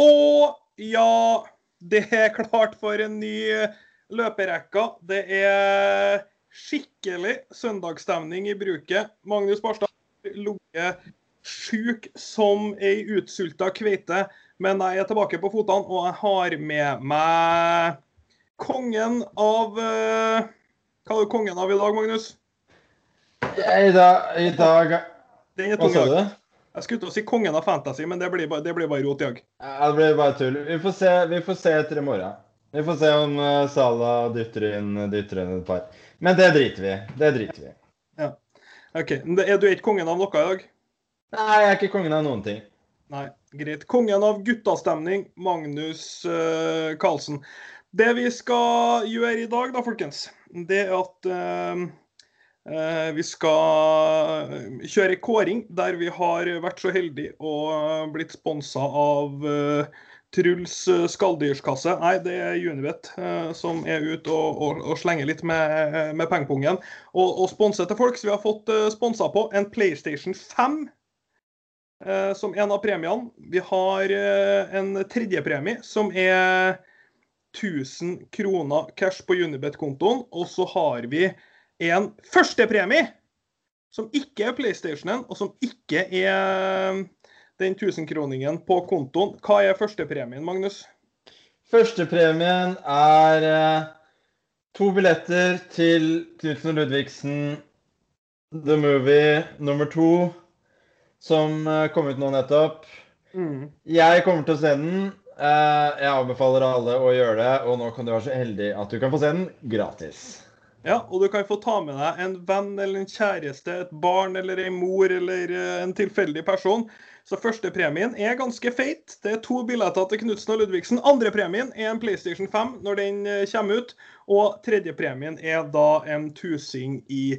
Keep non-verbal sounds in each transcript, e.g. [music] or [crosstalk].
Og ja, det er klart for en ny løperekke. Det er skikkelig søndagsstemning i bruket. Magnus Barstad ligget sjuk som ei utsulta kveite, men jeg er tilbake på fotene, og jeg har med meg kongen av uh, Hva er du kongen av i dag, Magnus? I dag, i dag Hva sa du? Jeg skulle til å si kongen av fantasy, men det blir bare, det blir bare rot, jeg. Ja, det blir bare tull. Vi får se, vi får se etter i morgen. Vi får se om uh, Salah dytter inn, dytter inn et par. Men det driter vi Det driter vi Ja. OK. Er du ikke kongen av noe i dag? Nei, jeg er ikke kongen av noen ting. Nei, greit. Kongen av guttastemning, Magnus uh, Carlsen. Det vi skal gjøre i dag, da, folkens, det er at uh, vi skal kjøre kåring der vi har vært så heldige og blitt sponsa av Truls skalldyrskasse. Nei, det er Unibet som er ute og, og, og, slenger litt med, med pengepungen. Og, og sponser til folk. Så vi har fått sponsa på en PlayStation 5 eh, som en av premiene. Vi har eh, en tredjepremie som er 1000 kroner cash på Unibet-kontoen. Og så har vi en førstepremie som ikke er PlayStationen, og som ikke er den 1000-kroningen på kontoen. Hva er førstepremien, Magnus? Førstepremien er eh, to billetter til Knutsen og Ludvigsen The Movie nummer to som eh, kom ut nå nettopp. Mm. Jeg kommer til å se den. Eh, jeg anbefaler alle å gjøre det, og nå kan du være så heldig at du kan få se den gratis. Ja, og du kan få ta med deg en venn eller en kjæreste, et barn eller en mor eller eh, en tilfeldig person. Så førstepremien er ganske feit. Det er to billetter til Knutsen og Ludvigsen. Andrepremien er en PlayStation 5 når den kommer ut. Og tredjepremien er da en tusing i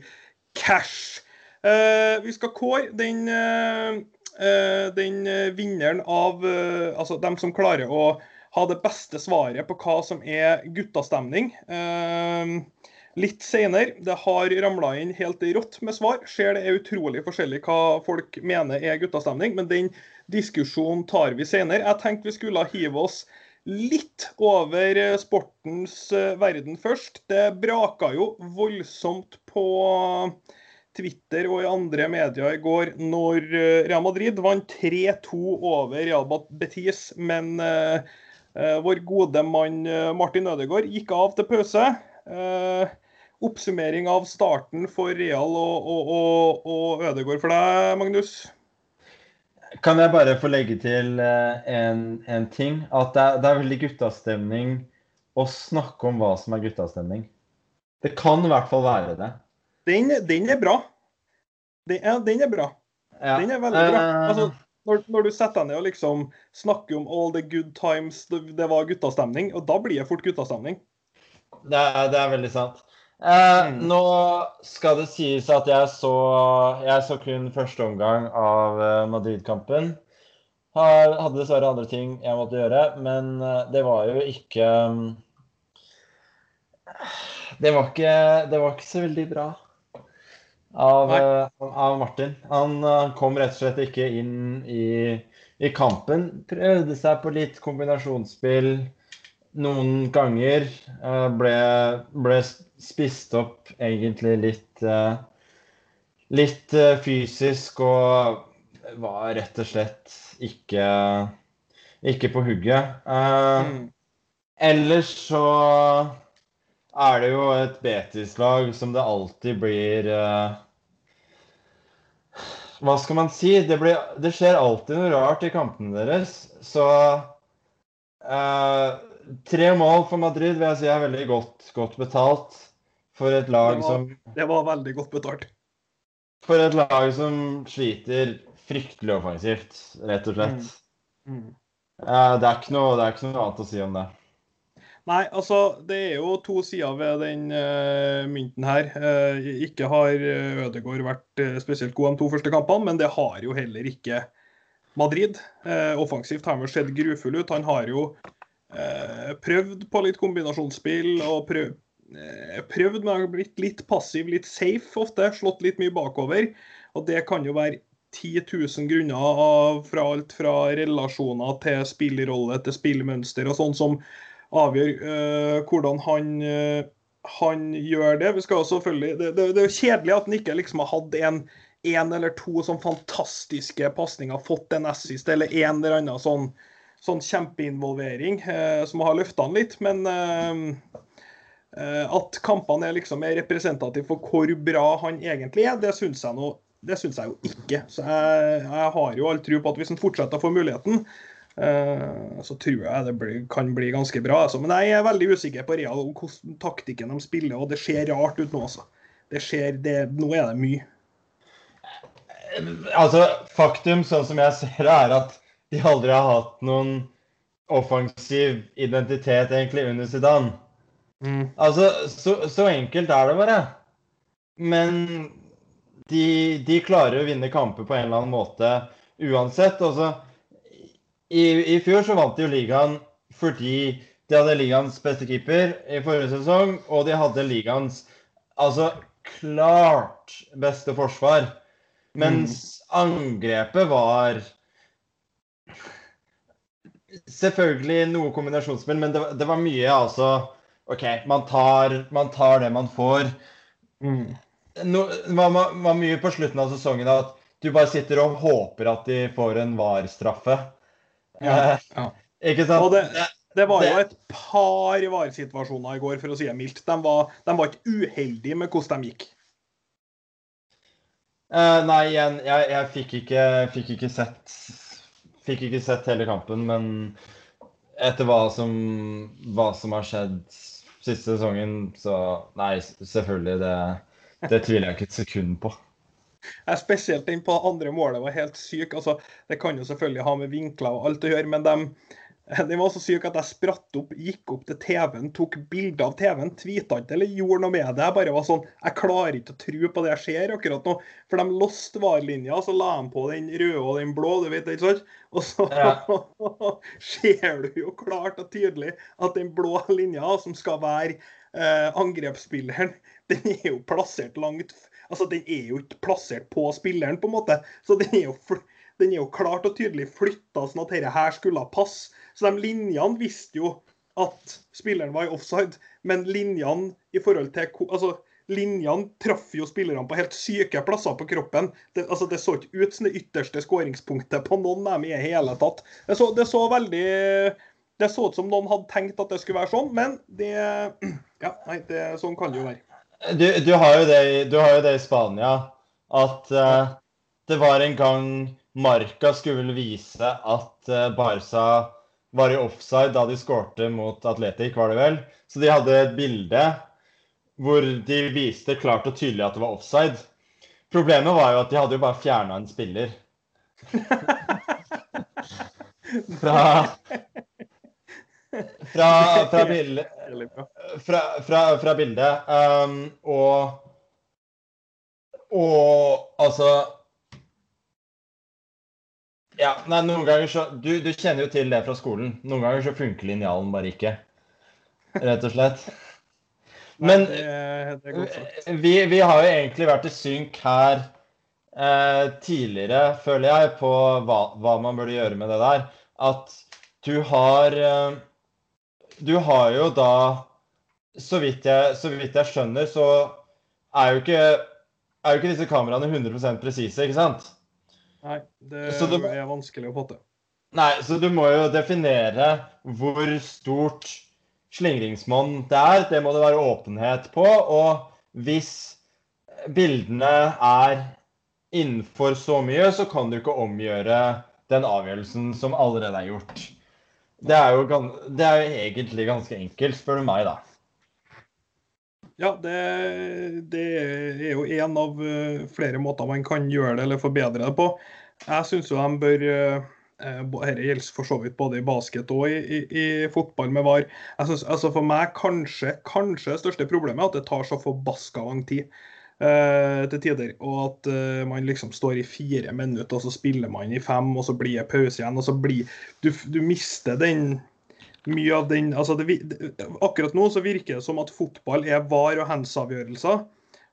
cash. Uh, vi skal kåre den, uh, den vinneren av uh, Altså dem som klarer å ha det beste svaret på hva som er guttastemning. Litt senere. Det har ramla inn helt rått med svar. Ser det er utrolig forskjellig hva folk mener er guttastemning, men den diskusjonen tar vi senere. Jeg tenkte vi skulle hive oss litt over sportens verden først. Det braka jo voldsomt på Twitter og i andre medier i går når eh, Real Madrid vant 3-2 over Real Betis. Men vår gode mann Martin Ødegaard gikk av til pause. Uh, oppsummering av starten for Real og, og, og, og Ødegård for deg, Magnus? Kan jeg bare få legge til en, en ting? At det er, det er veldig guttastemning å snakke om hva som er guttastemning. Det kan i hvert fall være det. Den, den er bra. Den er, den er bra. Ja. Den er veldig bra. Eh. Altså, når, når, du setter deg ned og liksom snakker om all the good times, det, det var guttastemning, og da blir det fort guttastemning. Det det er veldig sant. Eh, mm. Nå skal det sies at jeg så, jeg så kun første omgang av eh, Madrid-kampen. Hadde dessverre andre ting jeg måtte gjøre, men eh, det var jo ikke det var ikke, det var ikke så veldig bra av, uh, av Martin. Han uh, kom rett og slett ikke inn i, i, kampen. Prøvde seg på litt kombinasjonsspill noen ganger. Uh, ble, ble, spist opp egentlig litt Litt fysisk og var rett og slett ikke, ikke på hugget. Mm. Ellers så er det jo et Betis-lag som det alltid blir Hva skal man si? Det, blir, det, skjer alltid noe rart i kampene deres. Så uh, tre mål for Madrid vil jeg si er veldig godt, godt betalt for et lag det var, som Det var veldig godt betalt. For et lag som sliter fryktelig offensivt, rett og slett. Mm. Mm. Uh, det, er noe, det er ikke noe annet å si om det. Nei, altså det er jo to sider ved den uh, mynten her. Uh, ikke har eh, Ødegaard vært spesielt god de to første kampene, men det har jo heller ikke Madrid. offensivt har han sett grufull ut. Han har jo prøvd på litt kombinasjonsspill og prøv, prøvd, men har blitt litt passiv, litt safe ofte. Slått litt mye bakover. Og det kan jo være 10 000 grunner fra alt fra relasjoner til spillerolle til spillmønster og sånn som avgjør uh, hvordan han, uh, han gjør det. Vi skal selvfølgelig, det, det, det er jo kjedelig at han ikke liksom har hatt en, en eller to sånn fantastiske pasninger, fått en assist eller en eller annen sånn, sånn kjempeinvolvering uh, som har løfta han litt. Men at kampene er liksom er representative for hvor bra han egentlig er, det syns jeg nå det syns jeg jo ikke. Så jeg, jeg har jo all tro på at hvis han fortsetter å få muligheten, så tror jeg det blir, kan bli ganske bra. Altså. Men jeg er veldig usikker på Real og hvordan taktikken de spiller, og det ser rart ut nå, altså. Det skjer, det, nå er det mye. Altså, faktum, sånn som jeg ser det, er at de aldri har hatt noen offensiv identitet egentlig under Zidane. Mm. Altså, så, så enkelt er det bare. Men de, de, klarer å vinne kamper på en eller annen måte uansett. Altså, i, I fjor så vant de jo ligaen fordi de hadde ligaens beste keeper i forrige sesong, og de hadde ligaens altså klart beste forsvar. Mens mm. angrepet var Selvfølgelig noe kombinasjonsspill, men det, det var mye altså OK, man tar, man tar det man får. Mm no, var, var mye på slutten av sesongen at du bare sitter og håper at de får en VAR-straffe. Ja, eh, ja. Ikke sant? Og det, det var jo et par VAR-situasjoner i går, for å si det mildt. De var, de var ikke uheldige med hvordan de gikk. Uh, nei, igjen, jeg, jeg fikk, ikke, fikk, ikke, sett Fikk ikke sett hele kampen, men etter hva som, hva som har skjedd siste sesongen, så Nei, selvfølgelig. det det tviler jeg ikke et sekund på. Jeg er spesielt den på andre målet var helt syk. Altså, det kan jo selvfølgelig ha med vinkler og alt å gjøre, men de, [laughs] de var så syk at jeg spratt opp, gikk opp til TV-en, tok bilde av TV-en, tweeta ikke eller gjorde noe med det. Jeg bare var sånn Jeg klarer ikke å tro på det jeg ser akkurat nå. For de lost VAR-linja, så la de på den røde og den blå, du vet ikke sant? Og så ja. [laughs] ser du jo klart og tydelig at den blå linja, som skal være eh, angrepsspilleren, [laughs] den er jo plassert langt Altså, den er jo ikke plassert på spilleren, på en måte. Så den er jo, den er jo klart og tydelig flytta sånn at dette her skulle passe. Så de linjene visste jo at spilleren var i offside, men linjene i forhold til altså, Linjene traff jo spillerne på helt syke plasser på kroppen. Det, altså, det så ikke ut som det ytterste skåringspunktet på noen av dem i hele tatt. Det så, det så veldig Det så ut som noen hadde tenkt at det skulle være sånn, men det [clears throat] Ja, nei, det, sånn kan det jo være. Du, du, har jo du, har jo det, i Spania at uh, det var en gang Marca skulle vise at uh, Barca var i offside da de skårte mot Atletic, var det vel. Så de hadde et bilde hvor de viste klart og tydelig at det var offside. Problemet var jo at de hadde jo bare fjerna en spiller. Fra fra, fra, bildet, fra, fra, fra bildet. Um, og Og altså Ja, nei, noen ganger så du, du, kjenner jo til det fra skolen. Noen ganger så funker linjalen bare ikke. Rett og slett. Men vi, vi har jo egentlig vært i synk her eh, tidligere, føler jeg, på hva, hva, man burde gjøre med det der. At du har eh, du har jo da så vidt, jeg, så vidt jeg skjønner, så er jo ikke, er jo ikke disse kameraene 100 presise, ikke sant? Nei, det er vanskelig å få til. Nei, så du må jo definere hvor stort slingringsmonn det er. Det må det være åpenhet på. Og hvis bildene er innenfor så mye, så kan du ikke omgjøre den avgjørelsen som allerede er gjort. Det er, jo, det er jo egentlig ganske enkelt, spør du meg, da. Ja, det, det er jo én av eh, flere måter man kan gjøre det eller forbedre det på. Jeg syns jo de bør eh, Dette gjelder for så vidt både i basket og i, i, i fotball med VAR. Jeg synes, altså For meg kanskje, kanskje det største problemet er at det tar så forbaska lang tid til tider. Og at uh, man liksom står i fire minutter, og så spiller man i fem, og så blir det pause igjen. Og så blir Du, du mister den mye av den altså det, Akkurat nå så virker det som at fotball er var- og hands-avgjørelser.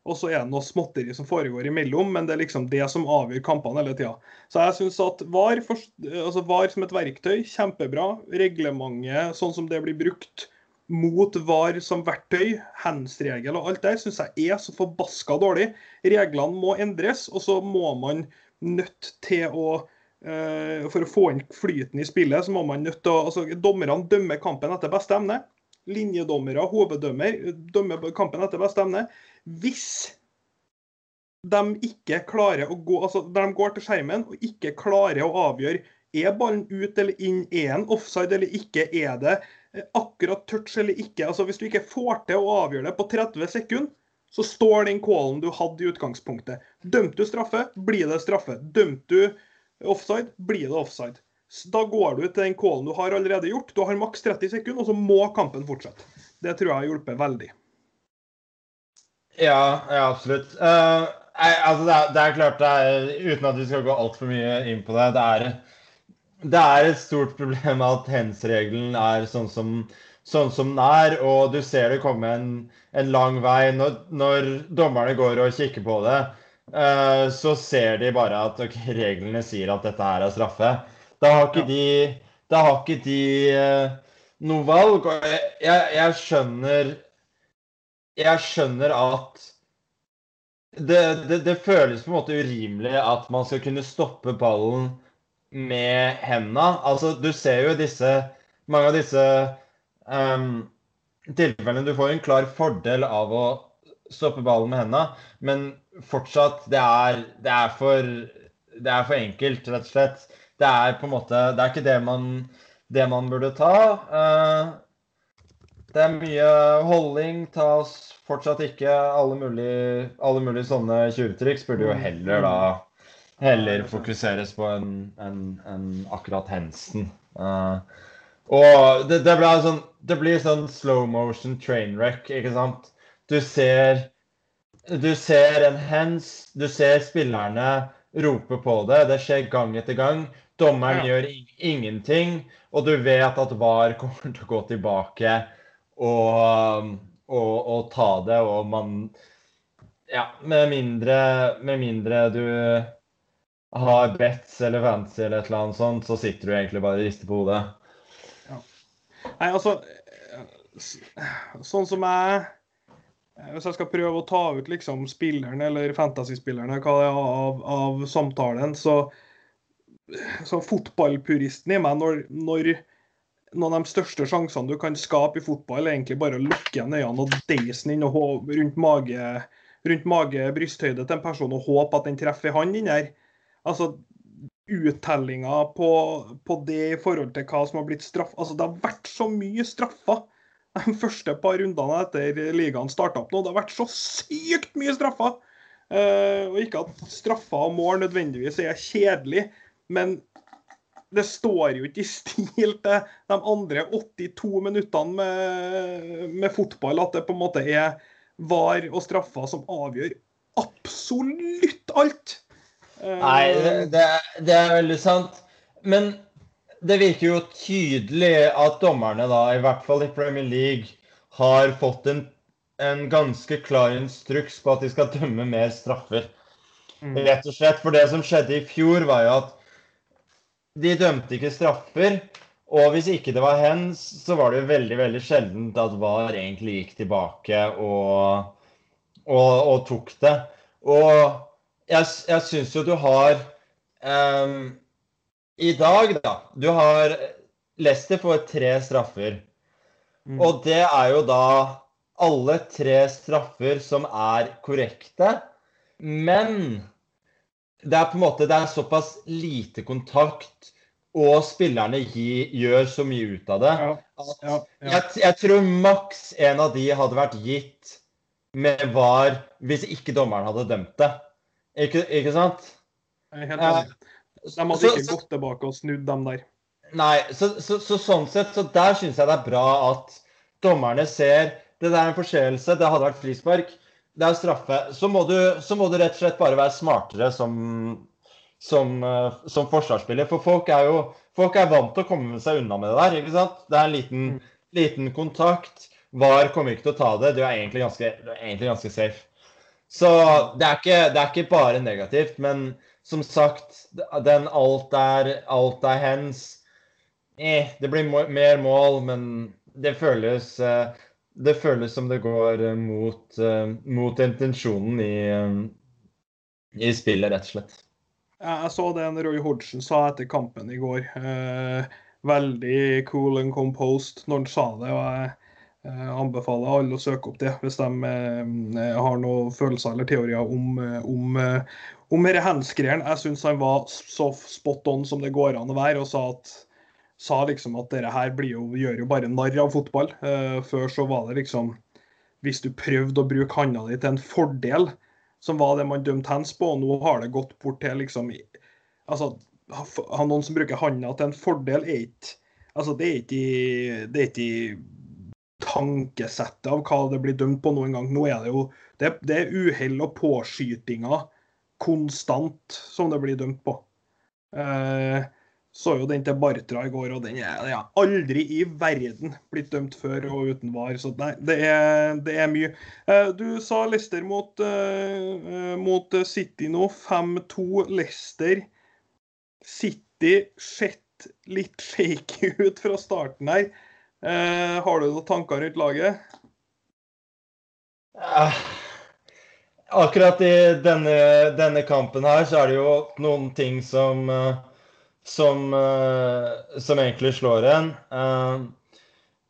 og så er det noe småtteri som foregår imellom, men det er liksom det som avgjør kampene hele tida. Så jeg syns at VAR, altså VAR som et verktøy, kjempebra. Reglementet sånn som det blir brukt mot VAR som verktøy, hands-regel og alt der, syns jeg er så forbaska dårlig. Reglene må endres, og så må man nødt til å For å få inn flyten i spillet, så må man nødt til å altså, Dommerne dømmer kampen etter beste evne linjedommere, hoveddømmer, dømmer kampen etter beste evne. Hvis de ikke klarer å gå altså når de går til skjermen og ikke klarer å avgjøre er ballen ut eller inn, er en offside eller ikke, er det akkurat touch eller ikke. altså Hvis du ikke får til å avgjøre det på 30 sekunder, så står den callen du hadde i utgangspunktet. Dømte du straffe, blir det straffe. Dømte du offside, blir det offside. Da går du til den callen du har allerede gjort. Du har maks 30 sekunder, og så må kampen fortsette. Det tror jeg har hjulpet veldig. Ja, ja absolutt. Uh, altså det, er, det, er, klart, det er, uten at vi skal gå altfor mye inn på det, det er, det er et stort problem at hands-regelen er sånn som, sånn som den er. Og du ser det komme en, en lang vei. Når, når, dommerne går og kikker på det, så ser de bare at okay, reglene sier at dette her er straffe. Da har ikke de, da har ikke de uh, noe valg. Og jeg, jeg, jeg, skjønner Jeg skjønner at det, det, det, føles på en måte urimelig at man skal kunne stoppe ballen med hendene. Altså, du ser jo disse Mange av disse um, tilfellene du får en klar fordel av å stoppe ballen med hendene, men fortsatt, det er, det er, for, det er for enkelt, rett og slett det er på en måte Det er ikke det man, det man burde ta. Uh, det er mye holding. Tas fortsatt ikke alle mulige, alle mulige sånne tjuvtriks. Burde jo heller da heller fokuseres på en, en, en akkurat hensen. Uh, og det, det, blir sånn, det blir sånn slow motion train wreck, ikke sant? Du ser Du ser en hens, du ser spillerne rope på det. Det skjer gang etter gang. Dommeren ja. gjør ingenting, og du vet at VAR kommer til å gå tilbake og, og, og ta det, og man Ja, med mindre, med mindre du har bets eller fancy eller et eller annet sånt, så sitter du egentlig bare og rister på hodet. Ja. Nei, altså Sånn som jeg Hvis jeg skal prøve å ta ut liksom spilleren eller fantasyspillerne er av, av samtalen, så så fotballpuristen i meg når, når, noen av de største sjansene du kan skape i fotball, er egentlig bare å lukke igjen øynene og deise inn rundt mage, rundt mage, brysthøyde til en person og håpe at den treffer han inn her. Altså, uttellinga på, på, det i forhold til hva som har blitt straff... Altså, det har vært så mye straffer de første par rundene etter ligaen starta opp nå. Det har vært så sykt mye straffer! Uh, og ikke at straffer og mål nødvendigvis er kjedelig, men det står jo ikke i stil til de andre 82 minuttene med, med, fotball at det på en måte er var og straffer som avgjør absolutt alt. Nei, det, det, er veldig sant. Men det virker jo tydelig at dommerne, da, i hvert fall i Premier League, har fått en, en ganske klar instruks på at de skal dømme mer straffer. Mm. Rett og slett. For det som skjedde i fjor, var jo at de dømte ikke straffer. Og hvis ikke det var hens, så var det jo veldig veldig sjeldent at VAR egentlig gikk tilbake og, og, og tok det. Og jeg, jeg syns jo du har um, I dag, da Du har Leicester får tre straffer. Mm. Og det er jo da alle tre straffer som er korrekte. Men det er på en måte, det er såpass lite kontakt, og spillerne gi, gjør så mye ut av det. Ja, ja, ja. Jeg, jeg, tror maks en av de hadde vært gitt med VAR hvis ikke dommeren hadde dømt det. Ikke, ikke sant? Jeg er helt enig. De hadde så, ikke gått tilbake og snudd dem der. Nei, så, så, så sånn sett, så der syns jeg det er bra at dommerne ser det der er en forseelse, det hadde vært frispark det er straffe. Så må, du, så må, du, rett og slett bare være smartere som, som, uh, som, forsvarsspiller. For folk er jo folk er vant til å komme seg unna med det der. ikke sant? Det er en liten, mm. liten kontakt. VAR kommer ikke til å ta det. Du er egentlig ganske, er egentlig ganske safe. Så det er, ikke, det er ikke bare negativt. Men som sagt, den alt er, alt er hens. Eh, det blir mer mål, men det føles eh, det føles som det går eh, mot, mot intensjonen i, i spillet, rett og slett. Jeg så det en Roy Hodgson sa etter kampen i går. Eh, veldig cool and composed når han sa det. og jeg eh, anbefaler alle å søke opp det hvis de eh, har noen følelser eller teorier om, om, om denne hands-greiene. Jeg syns han var så spot on som det går an å være, og sa at sa liksom at dette her jo, gjør jo bare narr av fotball. Uh, før så var det liksom Hvis du prøvde å bruke handa di til en fordel, som var det man dømte hands på. Og nå har det gått bort til liksom Altså, noen som bruker handa til en fordel, er ikke Altså, det er ikke det er ikke tankesettet av hva det blir dømt på noen gang. Nå er det jo Det, det er uhell og påskytinger konstant som det blir dømt på. Eh, så jo den til Bartra i går, og den er, den aldri i verden blitt dømt før og uten var. Så nei, det er, det er mye. Eh, du sa Leicester mot, eh, mot City nå. 5-2 Leicester. City sett litt shaky [laughs] ut fra starten her. Uh, har du noen tanker rundt laget? Uh, akkurat i denne, denne, kampen her så er det jo noen ting som uh, som, uh, som egentlig slår en. Uh,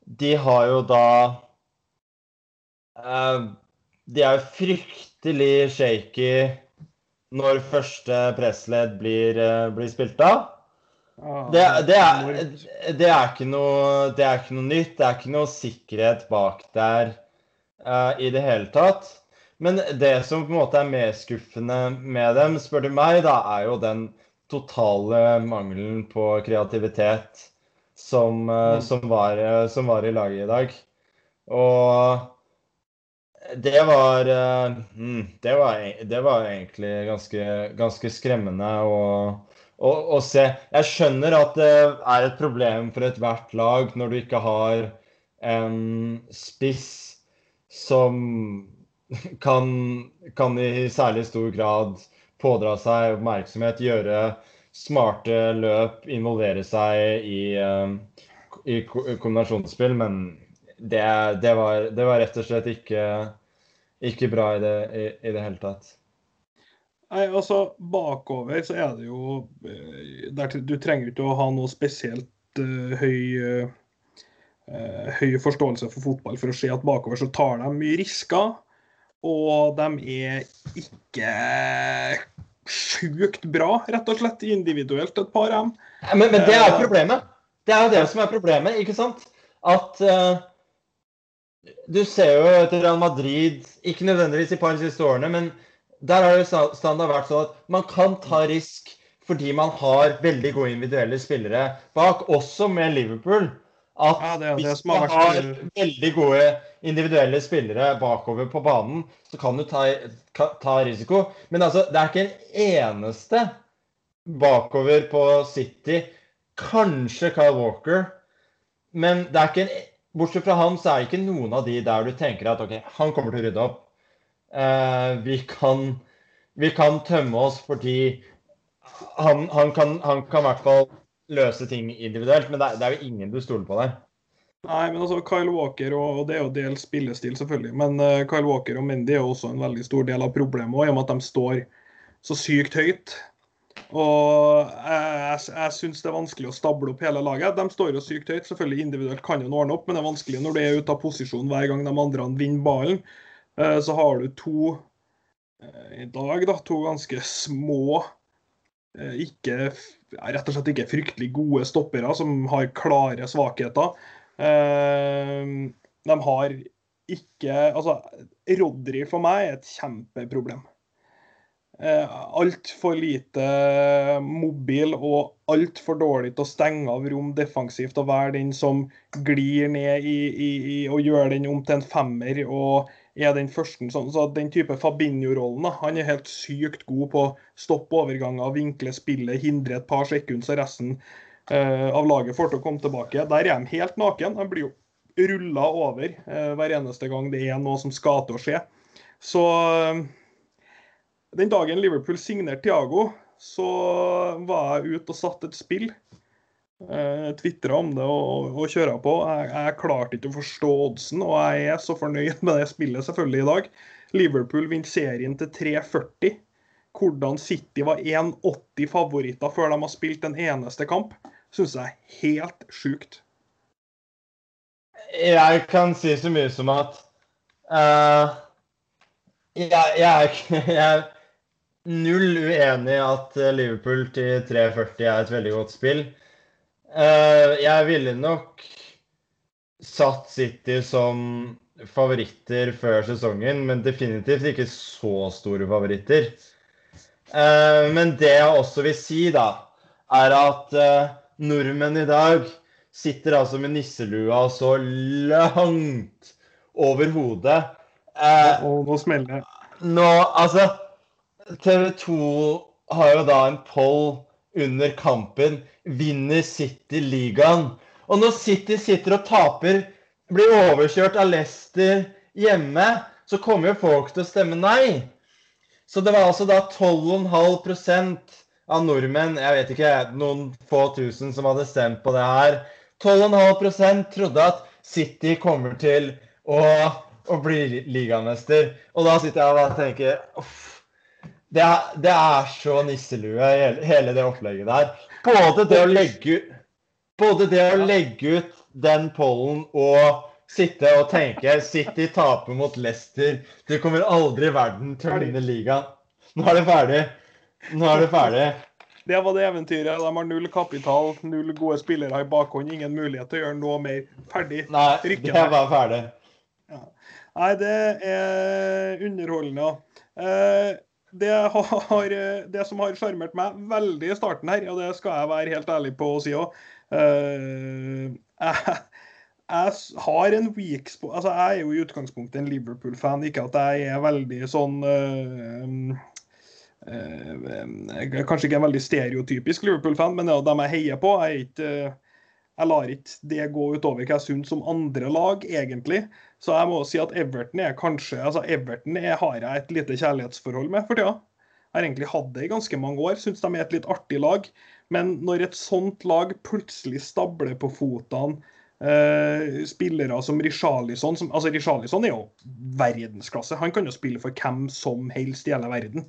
de har jo da uh, De er fryktelig shaky når første pressledd blir, blir spilt av. Det, det, er, det, er ikke noe, det er ikke noe nytt. Det er ikke noe sikkerhet bak der i det hele tatt. Men det som på en måte er mer skuffende med dem, spør du meg, da, er jo den totale mangelen på kreativitet som, eh, mm. som, var, eh, som, var, i laget i dag. Og det var, eh, mm, det var, det var egentlig ganske, ganske skremmende å, å, å, se. Jeg skjønner at det er et problem for ethvert lag når du ikke har en spiss som kan, kan i særlig stor grad pådra seg oppmerksomhet, gjøre smarte løp, involvere seg i, um, i kombinasjonsspill. Men det, det, var, det, var, rett og slett ikke, ikke bra i det, i, i det, hele tatt. Nei, altså Bakover så er det jo eh, der, Du trenger ikke å ha noe spesielt uh, høy uh, høy forståelse for fotball for å se at bakover så tar de mye risker. Og de er ikke sjukt bra, rett og slett, individuelt, et par av dem. Men, men, det er jo eh, problemet. Det er jo det som er problemet, ikke sant? At uh, Du ser jo etter Real Madrid, ikke nødvendigvis i par de siste årene, men der har jo standard vært sånn at man kan ta risk fordi man har veldig gode individuelle spillere bak, også med Liverpool at ja, det, hvis man har, har veldig gode individuelle spillere bakover på banen, så kan du ta, ta, risiko. Men altså, det er ikke en eneste bakover på City. Kanskje Kyle Walker. Men det er ikke en, bortsett fra ham, så er det ikke noen av de der du tenker at OK, han kommer til å rydde opp. Uh, vi, kan, vi kan tømme oss fordi han, han kan i hvert fall løse ting individuelt, men det er, det er jo ingen du stoler på der. Nei, men altså Kyle Walker, og, det er jo del spillestil, selvfølgelig, men uh, Kyle Walker og Mendy er jo også en veldig stor del av problemet, i og med at de står så sykt høyt. Og jeg, jeg, syns det er vanskelig å stable opp hele laget. De står jo sykt høyt. Selvfølgelig individuelt kan jo ordne opp, men det er vanskelig når du er ute av posisjon hver gang de andre vinner ballen. Uh, så har du to uh, i dag, da, to ganske små ikke rett og slett ikke fryktelig gode stoppere som har klare svakheter. Eh, de har ikke Altså, Rodry for meg er et kjempeproblem. Eh, altfor lite mobil og altfor dårlig til å stenge av rom defensivt og være den som glir ned i, i, i og gjør den om til en femmer. og er den første. Sånn, så Den type Fabinho-rollen han er helt sykt god på å stoppe overganger, vinkle spillet, hindre et par sekunder, så resten eh, av laget får til å komme tilbake. Der er de helt naken. De blir jo rulla over eh, hver eneste gang det er noe som skal til å skje. Så uh, Den dagen Liverpool signerte Thiago, så var jeg ute og satte et spill. Uh, Tvitra om det og, og kjøra på. Jeg, jeg klarte ikke å forstå oddsen, og jeg er så fornøyd med det spillet selvfølgelig i dag. Liverpool vinner serien til 3,40. Hvordan City var 1,80 favoritter før de har spilt en eneste kamp, syns jeg er helt sjukt. Jeg kan si så mye som at uh, jeg, jeg, [laughs] jeg, er null uenig i at Liverpool til 3,40 er et veldig godt spill. Uh, jeg ville nok satt City som favoritter før sesongen, men definitivt ikke så store favoritter. Uh, men det jeg også vil si, da, er at uh, nordmenn i dag sitter altså med nisselua så langt over hodet. Og nå smeller det. Nå, altså TV 2 har jo da en poll under kampen. Vinner City ligaen? Og når City sitter og taper, blir overkjørt av Leicester hjemme, så kommer jo folk til å stemme nei. Så det var altså da 12,5% av nordmenn, jeg vet ikke, noen få tusen som hadde stemt på det her. 12,5% trodde at City kommer til å, å bli ligamester. Og da sitter jeg og tenker uff. Det er, det er så nisselue, hele, hele det opplegget der. Både det å legge, både det å legge ut den pollen og sitte og tenke City taper mot Leicester. Du kommer aldri i verden til å vinne ligaen. Nå er det ferdig. Nå er det ferdig. Det var det eventyret. De har null kapital, null gode spillere i bakhånd, ingen mulighet til å gjøre noe mer. Ferdig. Nei, Rykken det var ferdig. Ja. Nei, det er underholdende. Eh, det, har, det, som har sjarmert meg veldig i starten her, og det skal jeg være helt ærlig på å si òg eh, jeg har en weak spot Altså, jeg er jo i utgangspunktet en Liverpool-fan. Ikke at jeg er veldig sånn uh, uh, Kanskje ikke en veldig stereotypisk Liverpool-fan, men det er dem jeg heier på. Jeg, ikke, jeg lar ikke det gå utover hva jeg syns om andre lag, egentlig. Så jeg må si at Everton er kanskje altså Everton er, har jeg et lite kjærlighetsforhold med for tida. Jeg har egentlig hatt det i ganske mange år. Syns de er et litt artig lag. Men når et sånt lag plutselig stabler på fotene eh, spillere som Richarlison som, altså Richarlison er jo verdensklasse. Han kan jo spille for hvem som helst i hele verden.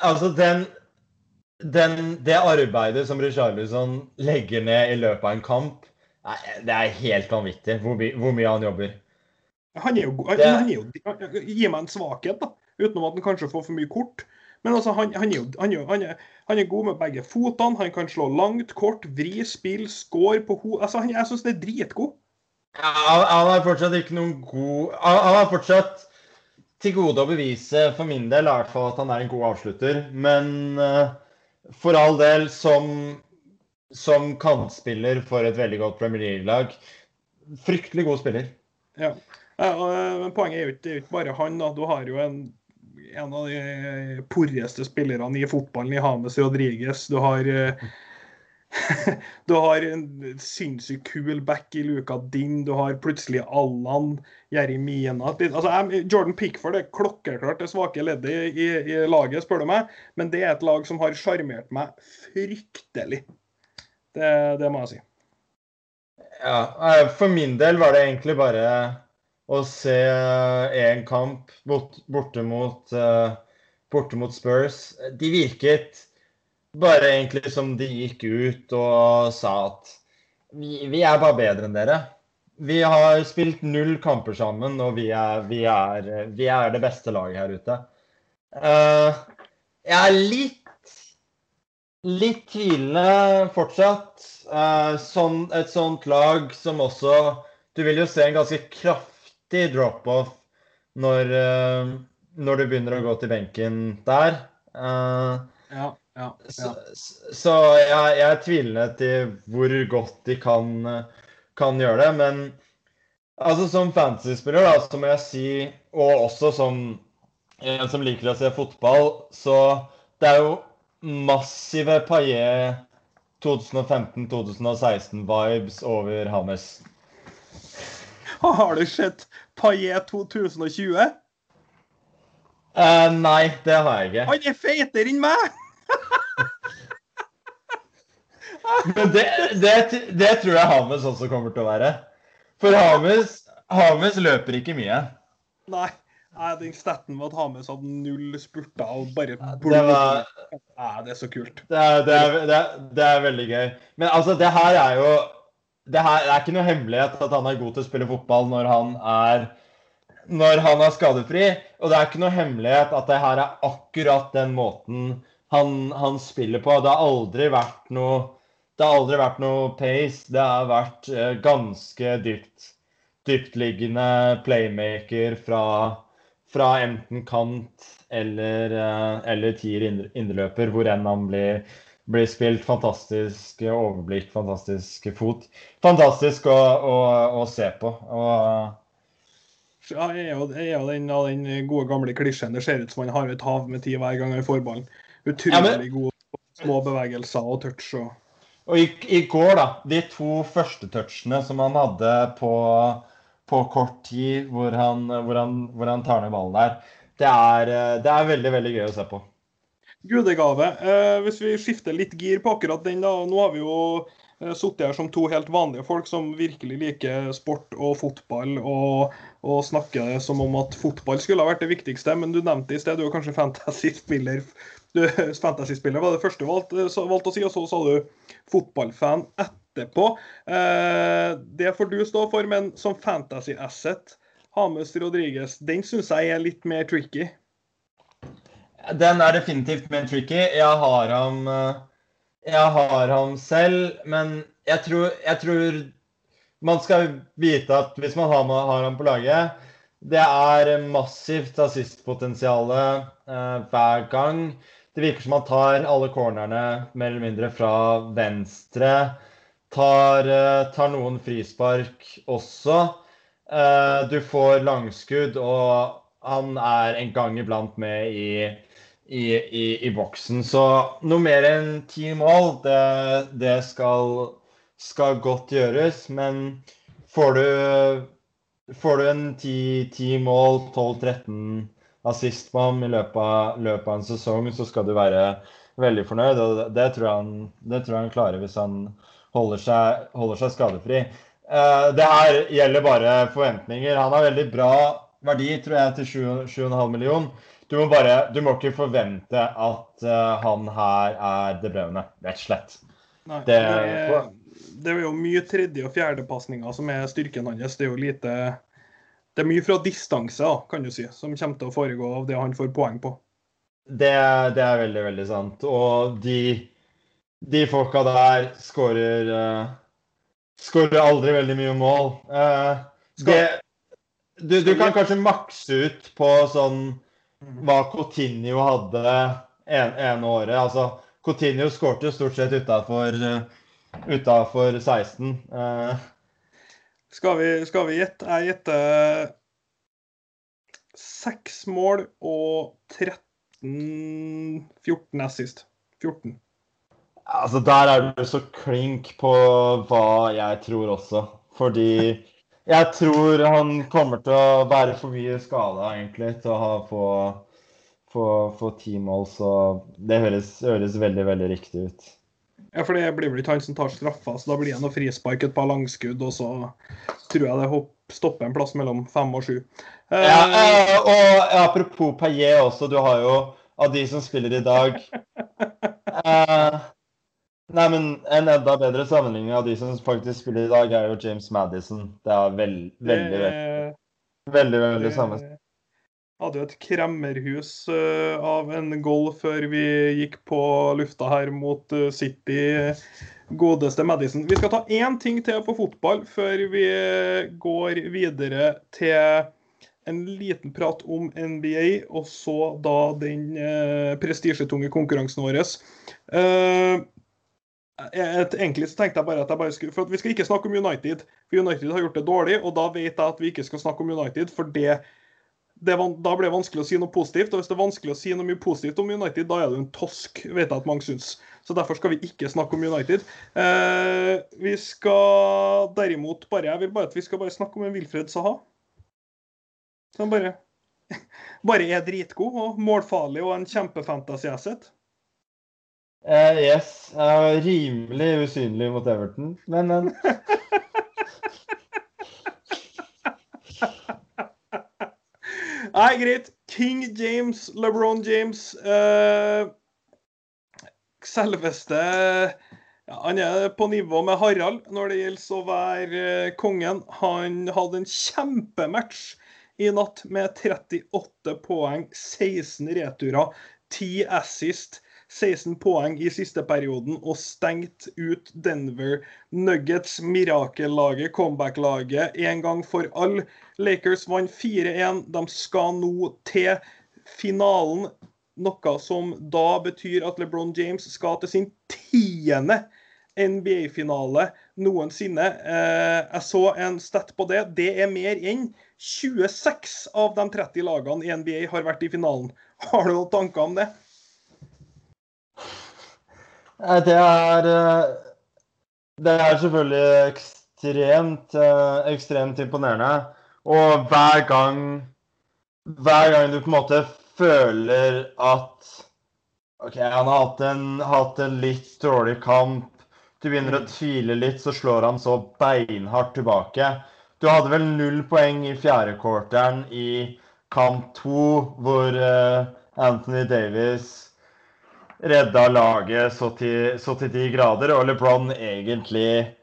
Altså, den, den, det arbeidet som Richarlison legger ned i løpet av en kamp, det er helt vanvittig hvor, hvor mye han jobber. Han er jo, jo Gi meg en svakhet, da. Utenom at han kanskje får for mye kort. Men altså, han, han, er han, er, han, er, god med begge fotene. Han kan slå langt, kort, vri, spill, score på ho... Altså, jeg syns det er dritgod. Ja, han er fortsatt ikke noen god Han er fortsatt til gode å bevise, for min del i hvert fall, at han er en god avslutter. Men uh, for all del, som, som kantspiller for et veldig godt Premier League-lag, fryktelig god spiller. Ja, ja men Poenget er jo ikke bare han. da. Du har jo en en av de porreste spillerne i fotballen i Hames Rodriges. Du har eh, [laughs] du har en sinnssykt kul back i luka din. Du har plutselig Allan, Jeremina altså, Jordan Pickford er klokkeklart det svake leddet i, i, laget, spør du meg. Men det er et lag som har sjarmert meg fryktelig. Det, det må jeg si. Ja, eh, for min del var det egentlig bare å se én kamp borte mot, eh, borte mot Spurs. De virket bare egentlig som de gikk ut og sa at vi, vi er bare bedre enn dere. Vi har spilt null kamper sammen, og vi er, vi er, vi er det beste laget her ute. Uh, jeg er litt, litt tvilende fortsatt. Uh, sånn, et sånt lag som også Du vil jo se en ganske kraftig drop-off når, uh, når, du begynner å gå til benken der. Uh, ja, ja, ja. Så, så jeg, jeg, er tvilende til hvor godt de kan, kan gjøre det. Men altså, som fantasy-spiller, da, så må jeg si, og også som en som liker å se fotball, så det er jo massive Paillet 2015-2016-vibes over Hames. [laughs] Har du sett Paillet 2020? Uh, nei, det har jeg ikke. Han er feitere enn meg! [laughs] Men det, det, det, tror jeg Hames også kommer til å være. For Hames, Hames løper ikke mye. Nei. Nei, den staten med at Hames hadde null spurter og bare det, var, Nei, det er så kult. Det er, det, er, det, er, det er, veldig gøy. Men altså, det her er jo det, her, er ikke noe hemmelighet at han er god til å spille fotball når han er når han er skadefri. Og det er ikke noe hemmelighet at det her er akkurat den måten han, han spiller på. Det har aldri vært noe det har aldri vært noe pace. Det har vært eh, ganske dypt dyptliggende playmaker fra fra enten kant eller, eh, eller tier indreløper, hvor enn han blir, blir, spilt. Fantastisk overblikk, fantastisk fot. Fantastisk å, å, å se på. Og, ja, jeg er jo, jeg er den, den gode gamle klisjeen. Det ser ut som han har et hav med tid hver gang han får ballen. Utrolig ja, men... gode små bevegelser og touch. Og, og i, i, går, da. De to første touchene som han hadde på på kort tid hvor han, hvor han, hvor han tar ned ballen der. Det er, det er, veldig veldig gøy å se på. Gudegave. Eh, hvis vi skifter litt gir på akkurat den, da. Nå har vi jo eh, sittet her som to helt vanlige folk som virkelig liker sport og fotball, og, og snakker som om at fotball skulle ha vært det viktigste. Men du nevnte i sted, du er kanskje fantasy-spiller. [laughs] Fantasy-spiller var det første du valgte, valgte å si, og så sa du fotballfan etterpå. Eh, det får du stå for, men som fantasy asset, Hames Rodriguez, den syns jeg er litt mer tricky. Den er definitivt mer tricky. Jeg har ham, eh, jeg har ham selv, men jeg tror, jeg tror, man skal vite at hvis man har, har ham på laget Det er massivt assistpotensial eh, hver gang. Det virker som han tar alle cornerne mer eller mindre fra venstre. Tar, eh, tar noen frispark også. Eh, du får langskudd, og han er en gang iblant med i, i, i, i boksen. Så noe mer enn ti mål, det, det skal, skal, godt gjøres. Men får du, får du en ti mål, 12-13 assist på ham i løpet av, løpet av en sesong, så skal du være veldig fornøyd. Og det, det, tror, han, det tror jeg han klarer hvis han holder seg, holder seg skadefri. Uh, det her gjelder bare forventninger. Han har veldig bra verdi, tror jeg, til 7,5 million. Du må, bare, du må ikke forvente at uh, han her er det brevne, rett og slett. Nei, det, er, det, er, jo mye tredje- og fjerdepasninger som er styrken hans. Det er jo lite Det er mye fra distanse, kan du si, som kommer til å foregå av det han får poeng på. Det, det er veldig, veldig sant. Og de de folka der skårer uh, Skårer aldri veldig mye mål. Uh, det, du, du, kan kanskje makse ut på sånn hva Coutinho hadde en, ene året. Altså, Coutinho skårte jo stort sett utafor 16. Uh, skal, vi, skal vi gjette? Jeg gjetter seks mål og 13 14 assist. 14. Altså, Der er du så klink på hva jeg tror også. Fordi jeg tror han kommer til å være for mye skada, egentlig, til å ha få, få, få ti mål. Så det høres, høres, veldig, veldig riktig ut. Ja, for det blir vel ikke han som tar straffa, så da blir det noe frispark, et par langskudd, og så tror jeg det hopp, stopper en plass mellom fem og sju. Uh, ja, eh, og apropos Paillet også, du har jo av de som spiller i dag [laughs] eh, Nei, men En enda bedre sammenligning av de som faktisk spiller i dag, er jo James Madison. Det er veld, veldig, veldig, veldig, veldig samme. Hadde jo et kremmerhus uh, av en goal før vi gikk på lufta her mot uh, City. Godeste Madison. Vi skal ta én ting til på fotball før vi går videre til en liten prat om NBA, og så da den prestisjetunge konkurransen vår. Egentlig så tenkte jeg bare at jeg bare skulle For vi skal ikke snakke om United. For United har gjort det dårlig, og da vet jeg at vi ikke skal snakke om United. For det, det da blir det vanskelig å si noe positivt. Og hvis det er vanskelig å si noe mye positivt om United, da er du en tosk, vet jeg at mange syns. Så derfor skal vi ikke snakke om United. Eh, vi skal derimot bare Jeg vil bare at vi skal bare snakke om en Wilfred Saha. Som bare [laughs] bare er dritgod og målfarlig og en kjempefantasy-asset. Uh, yes. Uh, rimelig usynlig mot Everton, men uh... [laughs] Nei, greit. King James, LeBron James uh, Selveste ja, Han er på nivå med Harald når det gjelder å være uh, kongen. Han hadde en kjempematch i natt med 38 poeng, 16 returer, 10 assist. 16 poeng i siste perioden og stengt ut Denver Nuggets, mirakellaget, comeback-laget, en gang for alle. Lakers vant 4-1. De skal nå til finalen, noe som da betyr at LeBron James skal til sin tiende NBA-finale noensinne. Eh, jeg så en stat på det. Det er mer enn 26 av de 30 lagene i NBA har vært i finalen. Har du noen tanker om det? Det er eh, Det er selvfølgelig ekstremt, eh, ekstremt imponerende. Og hver gang Hver gang du på en måte føler at OK, han har hatt en, hatt en litt dårlig kamp. Du begynner å tvile litt, så slår han så beinhardt tilbake. Du hadde vel null poeng i fjerde quarteren i kamp to, hvor uh, Anthony Davis redda laget så til, så til de grader. Og LeBron egentlig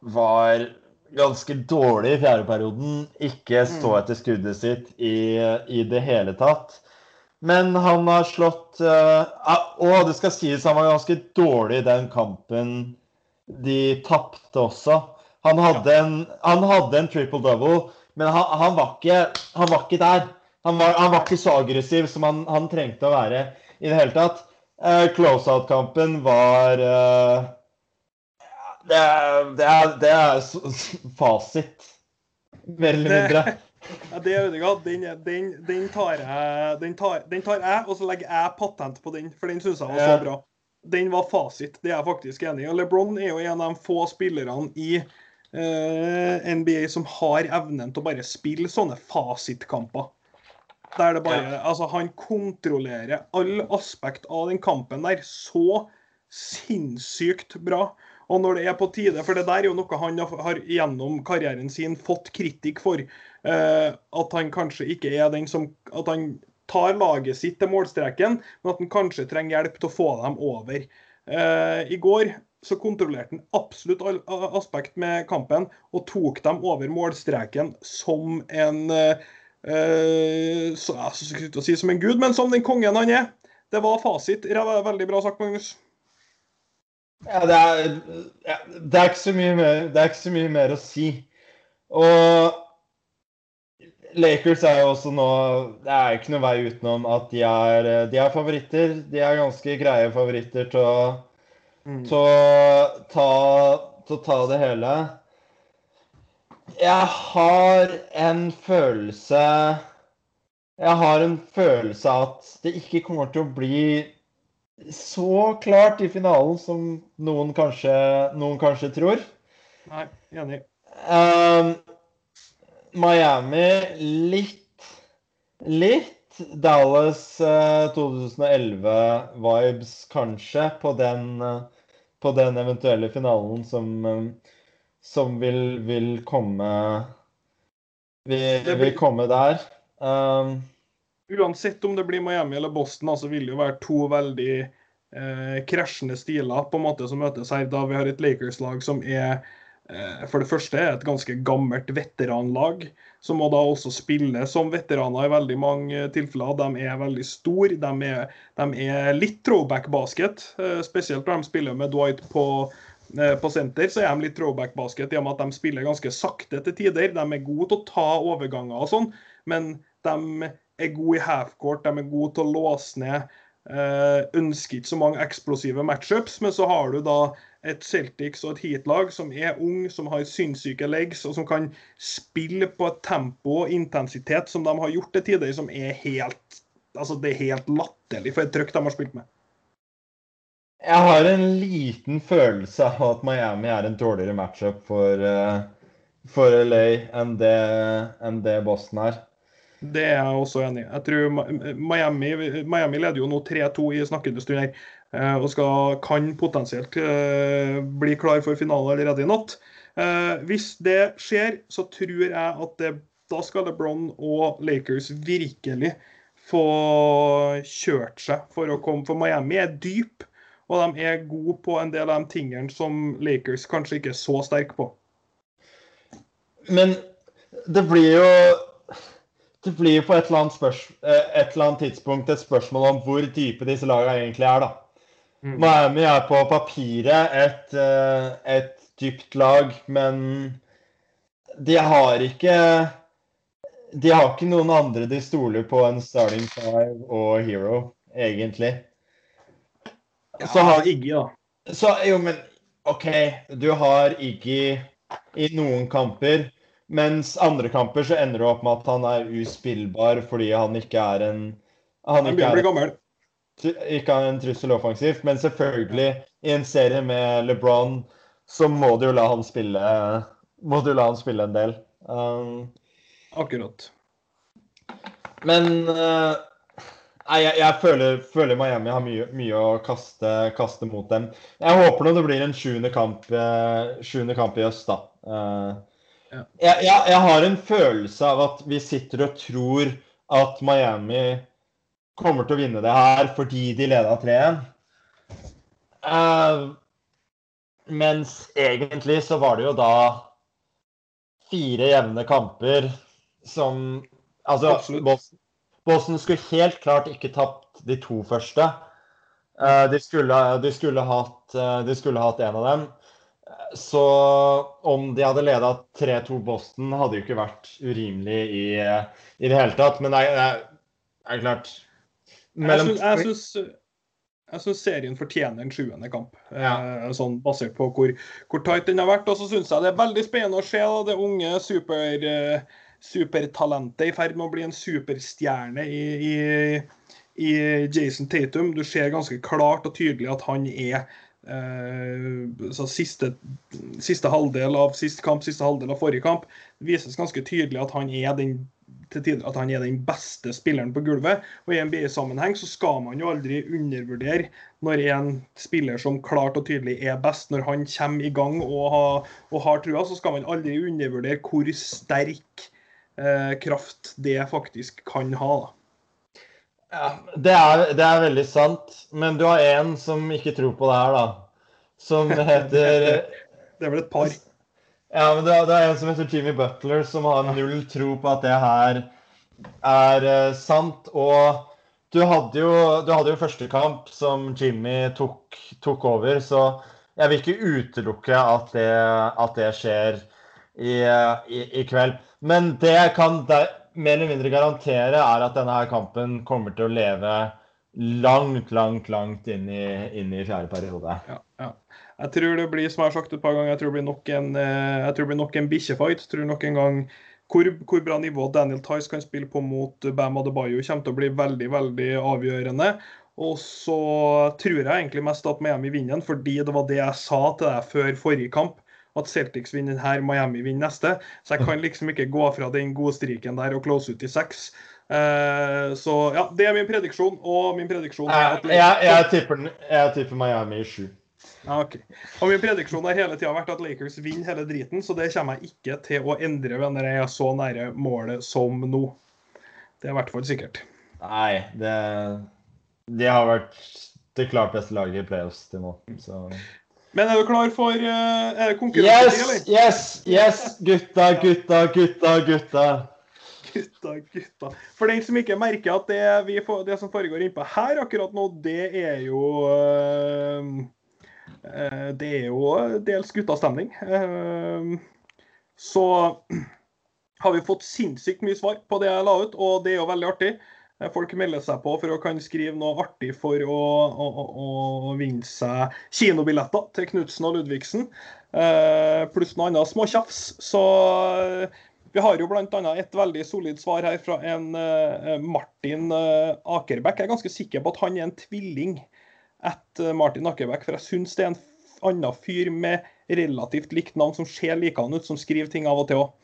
var ganske dårlig i fjerdeperioden. Ikke stå mm. etter skuddet sitt i, i, det hele tatt. Men han har slått uh, Og det skal sies han var ganske dårlig i den kampen de tapte også. Han hadde en, han hadde en triple double, men han, han, var, ikke, han var ikke der. Han var, han var, ikke så aggressiv som han, han trengte å være i det hele tatt. Uh, Close-out-kampen var uh, det, er, det, er, det er fasit, mer eller mindre. [laughs] Ja, det er Ødegaard. Den, den, den, tar jeg, den, tar, den tar jeg, og så legger jeg patent på den, for den syns jeg var så bra. Den var fasit, det er jeg faktisk enig i. Og LeBron er jo en av de få spillerne i eh, NBA som har evnen til å bare spille sånne fasitkamper. Der det bare ja. Altså, han kontrollerer alle aspekt av den kampen der så sinnssykt bra. Og når det er på tide, for det der er jo noe han har gjennom karrieren sin fått kritikk for, Eh, at han kanskje ikke er den som At han tar laget sitt til målstreken, men at han kanskje trenger hjelp til å få dem over. Eh, I går så kontrollerte han absolutt alle aspekt med kampen og tok dem over målstreken som en uh, Uh, så, jeg skal ikke si som en gud, men som den kongen han er. Det var fasit. Veldig bra sagt, Magnus. Ja, det er, det er, ikke så mye mer, det er ikke så mye mer å si. Og Lakers er jo også nå Det er ikke noe vei utenom at de er, de er favoritter. De er ganske greie favoritter til å, mm. til å, ta, til å ta det hele. Jeg har en følelse Jeg har en følelse av at det ikke kommer til å bli så klart i finalen som noen kanskje, noen kanskje tror. Nei, enig. Um, Miami litt Litt Dallas uh, 2011-vibes, kanskje, på den, uh, på den eventuelle finalen som um, som vil, vil komme vil, vil, komme der. Um, Uansett om det blir Miami eller Boston, altså vil det jo være to veldig eh, krasjende stiler på en måte som møtes her. Da vi har et Lakers-lag som er eh, for det første et ganske gammelt veteranlag, som må da også spille som veteraner i veldig mange tilfeller. De er veldig store. De er, de er litt throwback basket, eh, spesielt når de spiller med Dwight på på senter så er de litt throwback basket i og med at de spiller ganske sakte til tider. De er gode til å ta overganger og sånn, men de er gode i halfcourt, de er gode til å låse ned. Eh, ønsker ikke så mange eksplosive matchups, men så har du da et Celtics og et Heat-lag som er ung, som har sinnssyke legs, og som kan spille på et tempo og intensitet som de har gjort til tider, som er helt altså det er helt latterlig for et trøkk de har spilt med. Jeg har en liten følelse av at Miami er en dårligere matchup for, uh, for LA enn det, enn det, Boston er. Det er jeg også enig i. Jeg tror Miami, Miami leder jo nå 3-2 i snakkende stund her. Eh, og skal, kan potensielt uh, bli klar for finale allerede i natt. Hvis det skjer, så tror jeg at det, da skal LeBron og Lakers virkelig få kjørt seg for å komme. For Miami er dyp, og de er gode på en del av de tingene som Lakers kanskje ikke er så sterke på. Men det blir jo det blir på et eller, et eller, annet tidspunkt et spørsmål om hvor dype disse lagene egentlig er. da. Mm. Miami er på papiret et, et dypt lag, men de har ikke De har ikke noen andre de stoler på enn Starting Five og Hero, egentlig. Ja, så har Iggy, da. Så, jo, men OK, du har Iggy i noen kamper. Mens andre kamper så ender det opp med at han er uspillbar fordi han ikke er en Han ikke er, gammel. ikke er en trussel offensivt. Men selvfølgelig, i en serie med LeBron så må du jo la han spille Må du la han spille en del. Um, Akkurat. Men uh, Nei, jeg, jeg føler, føler, Miami har mye, mye å kaste, kaste, mot dem. Jeg håper nå det blir en sjuende kamp, uh, kamp, i øst, da. Ja. jeg, jeg, jeg, har en følelse av at vi sitter og tror at Miami kommer til å vinne det her fordi de leda 3-1. Uh, mens egentlig så var det jo da fire jevne kamper som Altså, Boston, Boston, skulle helt klart ikke tapt de to første. Uh, de, skulle, de, skulle hatt, uh, de, skulle, hatt, en av dem. Så om de hadde leda 3-2 Boston, hadde jo ikke vært urimelig i, i det hele tatt. Men det er, er klart mellom... Jeg syns jeg syns serien fortjener en sjuende kamp, ja. eh, sånn basert på hvor, hvor, tight den har vært. Og så syns jeg det er veldig spennende å se da, det unge super, uh, supertalentet i ferd med å bli en superstjerne i, i, i, Jason Tatum. Du ser ganske klart og tydelig at han er uh, siste, siste, halvdel av siste kamp, siste halvdel av forrige kamp. Det vises ganske tydelig at han er den til tider at han er den beste spilleren på gulvet. Og I NBA-sammenheng så skal man jo aldri undervurdere når en spiller som klart og tydelig er best, når han kommer i gang og, har, og har trua, så skal man aldri undervurdere hvor sterk eh, kraft det faktisk kan ha. Ja, det er, det er, veldig sant. Men du har en som ikke tror på det her, da. Som heter [laughs] Det er vel et par. Ja, men det er, det er, en som heter Jimmy Butler, som har null tro på at det her er uh, sant. Og du hadde, jo, du hadde jo første kamp som Jimmy tok, tok, over, så jeg vil ikke utelukke at det, at det skjer i, i, i, kveld. Men det jeg kan der, mer eller mindre garantere, er at denne her kampen kommer til å leve langt, langt, langt inn i, inn i fjerde periode. Ja, ja. Jeg tror det blir som jeg har sagt et par ganger, jeg tror det blir nok en, eh, jeg tror en bikkjefight. tror nok en gang hvor, hvor, bra nivå Daniel Tice kan spille på mot Bam Adebayo, kommer til å bli veldig veldig avgjørende. Og så tror jeg egentlig mest at Miami vinner fordi det var det jeg sa til deg før forrige kamp. At Celtics vinner her, Miami vinner neste. Så jeg kan liksom ikke gå fra den gode striken der og close ut i seks. Uh, så ja, det er min prediksjon. Og min prediksjon er at jeg, jeg, jeg, tipper, jeg tipper Miami i sju. Ja, ok. Og Min prediksjon har hele tida vært at Lakers vinner hele driten, så det kommer jeg ikke til å endre når jeg er så nære målet som nå. Det er i hvert fall sikkert. Nei, det De har vært det klart beste laget i playoffs til nå, så Men er du klar for uh, konkurranse, yes, eller? Yes, yes! Gutta, gutta, gutta, gutta. Gutta, gutta. For den som ikke merker at det, får, det som foregår innpå her akkurat nå, det er jo uh, uh, det er jo dels guttastemning. Uh, så har vi fått sinnssykt mye svar på det jeg la ut, og det er jo veldig artig. Eh, folk melder seg på for å kan skrive noe artig for å, å, å, å vinne seg kinobilletter til Knutsen og Ludvigsen. Pluss noe annet småtjafs. Så vi har jo bl.a. et veldig solid svar her fra en Martin Akerbekk. Jeg er ganske sikker på at han er en tvilling etter Martin Akebekk. For jeg syns det er en annen fyr med relativt likt navn som ser likende ut, som skriver ting av og til òg.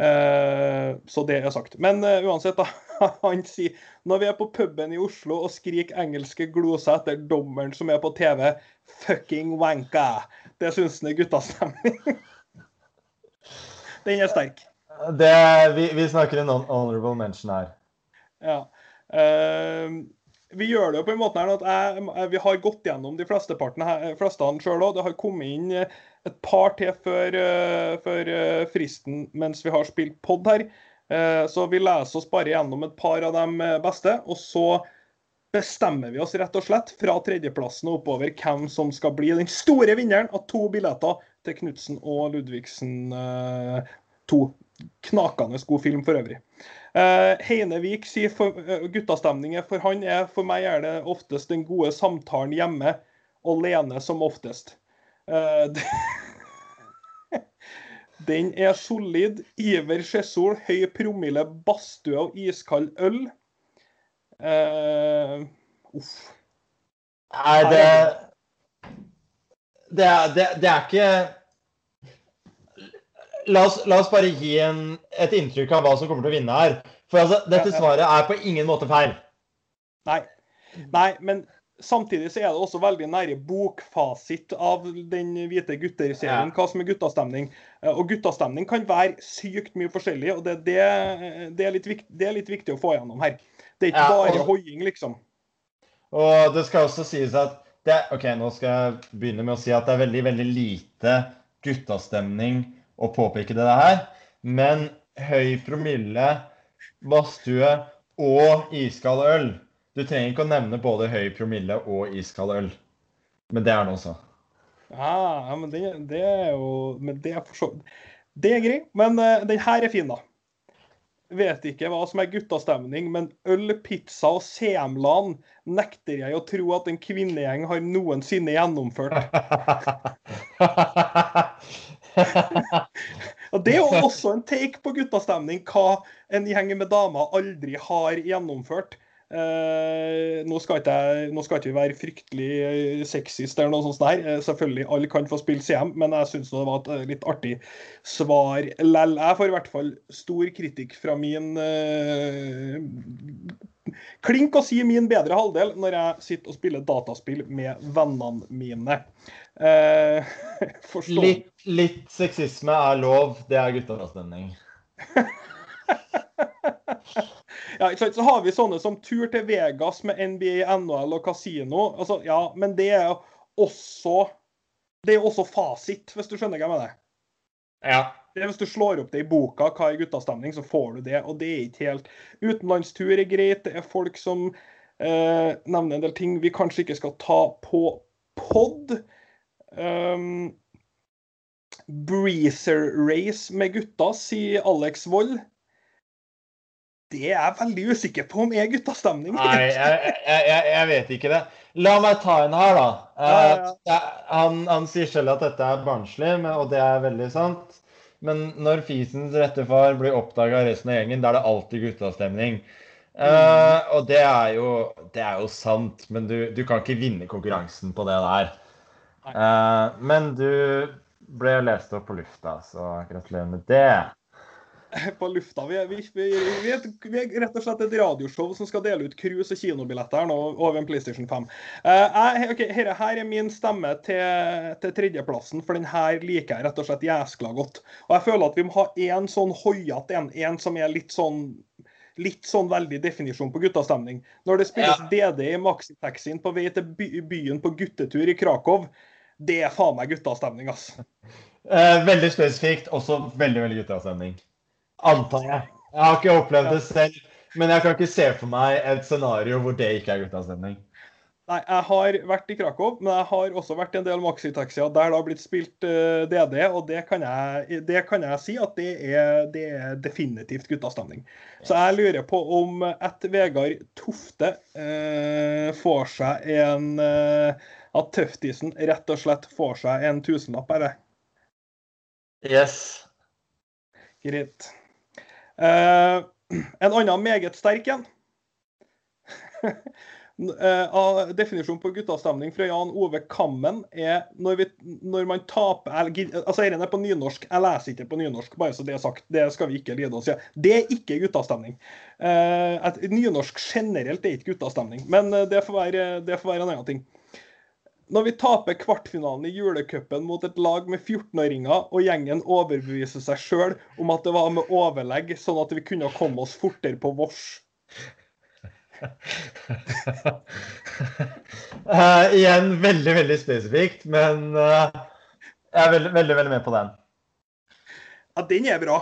Eh, så det er sagt. Men uh, uansett, da. [laughs] Han sier når vi er på puben i Oslo og skriker engelske gloser etter dommeren som er på TV, 'fucking wanka'. Det syns han er guttastemning. [laughs] Den er sterk. Det, vi, vi, snakker en honorable mention her. Ja. Uh, vi gjør det jo på en måte her at jeg, vi har gått gjennom de fleste partene sjøl òg. Det har kommet inn et par til før, uh, før fristen mens vi har spilt pod her. Så vi leser oss bare gjennom et par av de beste. Og så bestemmer vi oss rett og slett fra tredjeplassen og oppover hvem som skal bli den store vinneren av to billetter til Knutsen og Ludvigsen 2. Knakende god film for øvrig. Heinevik sier for, guttastemning for han er for meg er det oftest den gode samtalen hjemme, alene som oftest. Uh, [laughs] den er solid. Iver Skjesol, høy promille, badstue og iskald øl. Uh, uff. Nei, det det det, det er ikke la oss, la oss, bare gi en, et inntrykk av hva som kommer til å vinne her. For altså, dette svaret er på ingen måte feil. Nei. Nei, men Samtidig så er det også veldig nære bokfasit av den hvite gutter-serien, ja. hva som er guttastemning. Eh, og guttastemning kan være sykt mye forskjellig, og det, det, det, er, litt viktig, det er, litt viktig, å få gjennom her. Det er ikke ja, bare og, hoiing, liksom. Og det skal også sies at det, OK, nå skal jeg begynne med å si at det er veldig, veldig lite guttastemning å påpeke det her. Men høy promille, badstue og iskald øl du trenger ikke å nevne både høy promille og iskald øl. Men det er noe så. Ja, men det, det, er jo Men det er for så Det er greit. Men uh, den her er fin, da. Vet ikke hva som er guttastemning, men øl, pizza og semlan nekter jeg å tro at en kvinnegjeng har noensinne gjennomført. [laughs] [laughs] og Det er jo også en take på guttastemning, hva en gjeng med damer aldri har gjennomført. Eh, nå, skal ikke, nå, skal ikke vi være fryktelig eh, sexist eller noe sånt der. Uh, selvfølgelig, alle kan få spille CM, men jeg syns det var et litt artig svar lell. Jeg får i hvert fall stor kritikk fra min eh, Klink å si min bedre halvdel når jeg sitter og spiller dataspill med vennene mine. [laughs] litt, litt, sexisme er lov. Det er guttastemning. [laughs] Ja, så har vi sånne som tur til Vegas med NBA, NHL og kasino. Altså, ja, men det er også Det er også fasit, hvis du skjønner hva jeg mener. Ja. Det Hvis du slår opp det i boka, hva er guttastemning, så får du det. Og det er ikke helt Utenlandstur er greit. Det er folk som eh, nevner en del ting vi kanskje ikke skal ta på pod. Um, Breezer Race med gutta, sier Alex Wold. Det er jeg veldig usikker på om er guttastemning. Nei, jeg, jeg, jeg, vet ikke det. La meg ta en her, da. Ja, ja. Eh, han, han, sier selv at dette er barnslig, og det er veldig sant. Men når fisens rette far blir oppdaga av resten av gjengen, da er det alltid guttastemning. Eh, mm. Uh, og det er, jo, det er, jo, sant, men du, du, kan ikke vinne konkurransen på det der. Uh, men du ble lest opp på lufta, så gratulerer med det. [laughs] på lufta. Vi er, vi, vi, vi, er, vi, er, rett og slett et radioshow som skal dele ut cruise- og kinobilletter nå over en PlayStation 5. Uh, eh, jeg, okay, her, her, er min stemme til, til, tredjeplassen, for den her liker jeg rett og slett jæskla godt. Og jeg føler at vi må ha en sånn hoiete en, en som er litt sånn litt sånn veldig definisjon på guttastemning. Når det spilles ja. DD i maxitaxien på vei til by, byen på guttetur i Krakow, det er faen meg guttastemning, ass. Eh, veldig spesifikt, også veldig, veldig guttastemning. Antar jeg. Jeg har ikke opplevd det selv, men jeg kan ikke se for meg et scenario hvor det ikke er guttastemning. Nei, jeg har vært i Krakow, men jeg har også vært i en del maxitaxier der det har blitt spilt uh, eh, DD, og det kan, jeg, det kan jeg si at det er, det er definitivt guttastemning. Så jeg lurer på om et Vegard Tofte uh, får seg en uh, At Tøftisen rett og slett får seg en tusenlapp, er det? Yes. Greit. Uh, en annen meget sterk en. [laughs] Uh, definisjonen på guttastemning fra Jan Ove Kammen er når, vi, når man taper Altså, dette er på nynorsk. Jeg leser ikke på nynorsk, bare så det er sagt. Det skal vi ikke lide oss i. Det er ikke guttastemning. Uh, nynorsk generelt er ikke guttastemning, men uh, det, får være, det får være en annen ting. Når vi taper kvartfinalen i julecupen mot et lag med 14-åringer, og gjengen overbeviser seg sjøl om at det var med overlegg, sånn at vi kunne komme oss fortere på vårs uh, [laughs] igjen veldig, veldig spesifikt, men uh, jeg er veldig, veldig, veldig med på den. Ja, den er bra.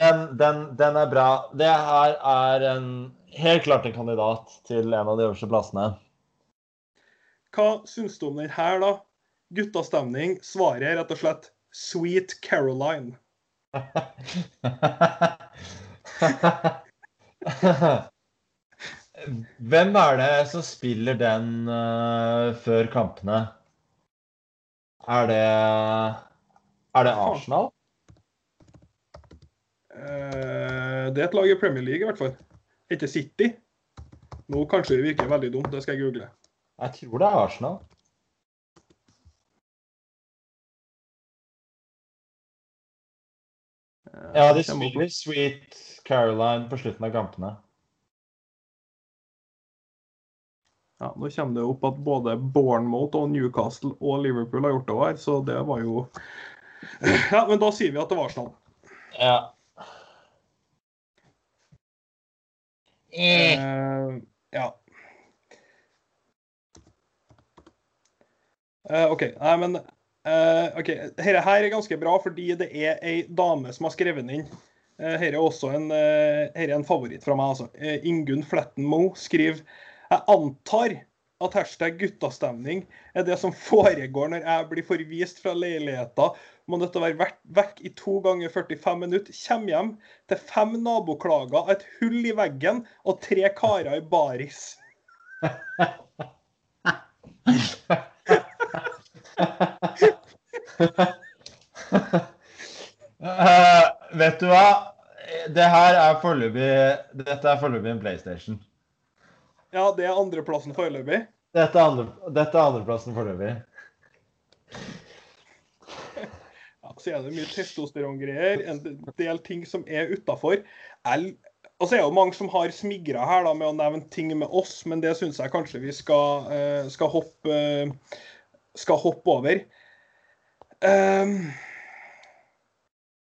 Den, den, den, er bra. Det her er en, helt klart en kandidat til en av de øverste plassene. Hva syns du om den her, da? Guttastemning. Svaret er rett og slett Sweet Caroline. [laughs] Hvem er det som spiller den uh, før kampene? Er det Er det Arsenal? Uh, det er et lag i Premier League, i hvert fall. Ikke City. Nå kanskje det virker veldig dumt, det skal jeg google. Jeg tror det er Arsenal. Ja, de spiller Sweet Caroline på slutten av kampene. Ja, Nå kommer det opp at både Bournemouth og Newcastle og Liverpool har gjort det her, så det var jo [laughs] Ja, men da sier vi at det var Arsenal. Ja. Eh, ja. OK. Nei, men eh, OK. Dette her er ganske bra fordi det er ei dame som har skrevet den inn. Dette her er også en, eh, er en favoritt fra meg. altså. Eh, Ingunn Fletten Moe skriver jeg antar at hashtag guttastemning er det som [laughs] foregår når jeg blir forvist fra leiligheta, må nødt til å være vekk i to ganger 45 minutter, kommer hjem til fem naboklager, et hull i veggen og tre karer i baris. [laughs] uh, vet du hva? Det her er foreløpig Dette er foreløpig en PlayStation. Ja, det er andreplassen foreløpig? Dette er, andre, dette er andreplassen foreløpig. [laughs] Ja, så er det mye testosterongreier, en del ting som er utafor. Og så er det mange som har smigra her da, med å nevne ting med oss, men det syns jeg kanskje vi skal, uh, skal, hoppe, uh, skal hoppe over. Um,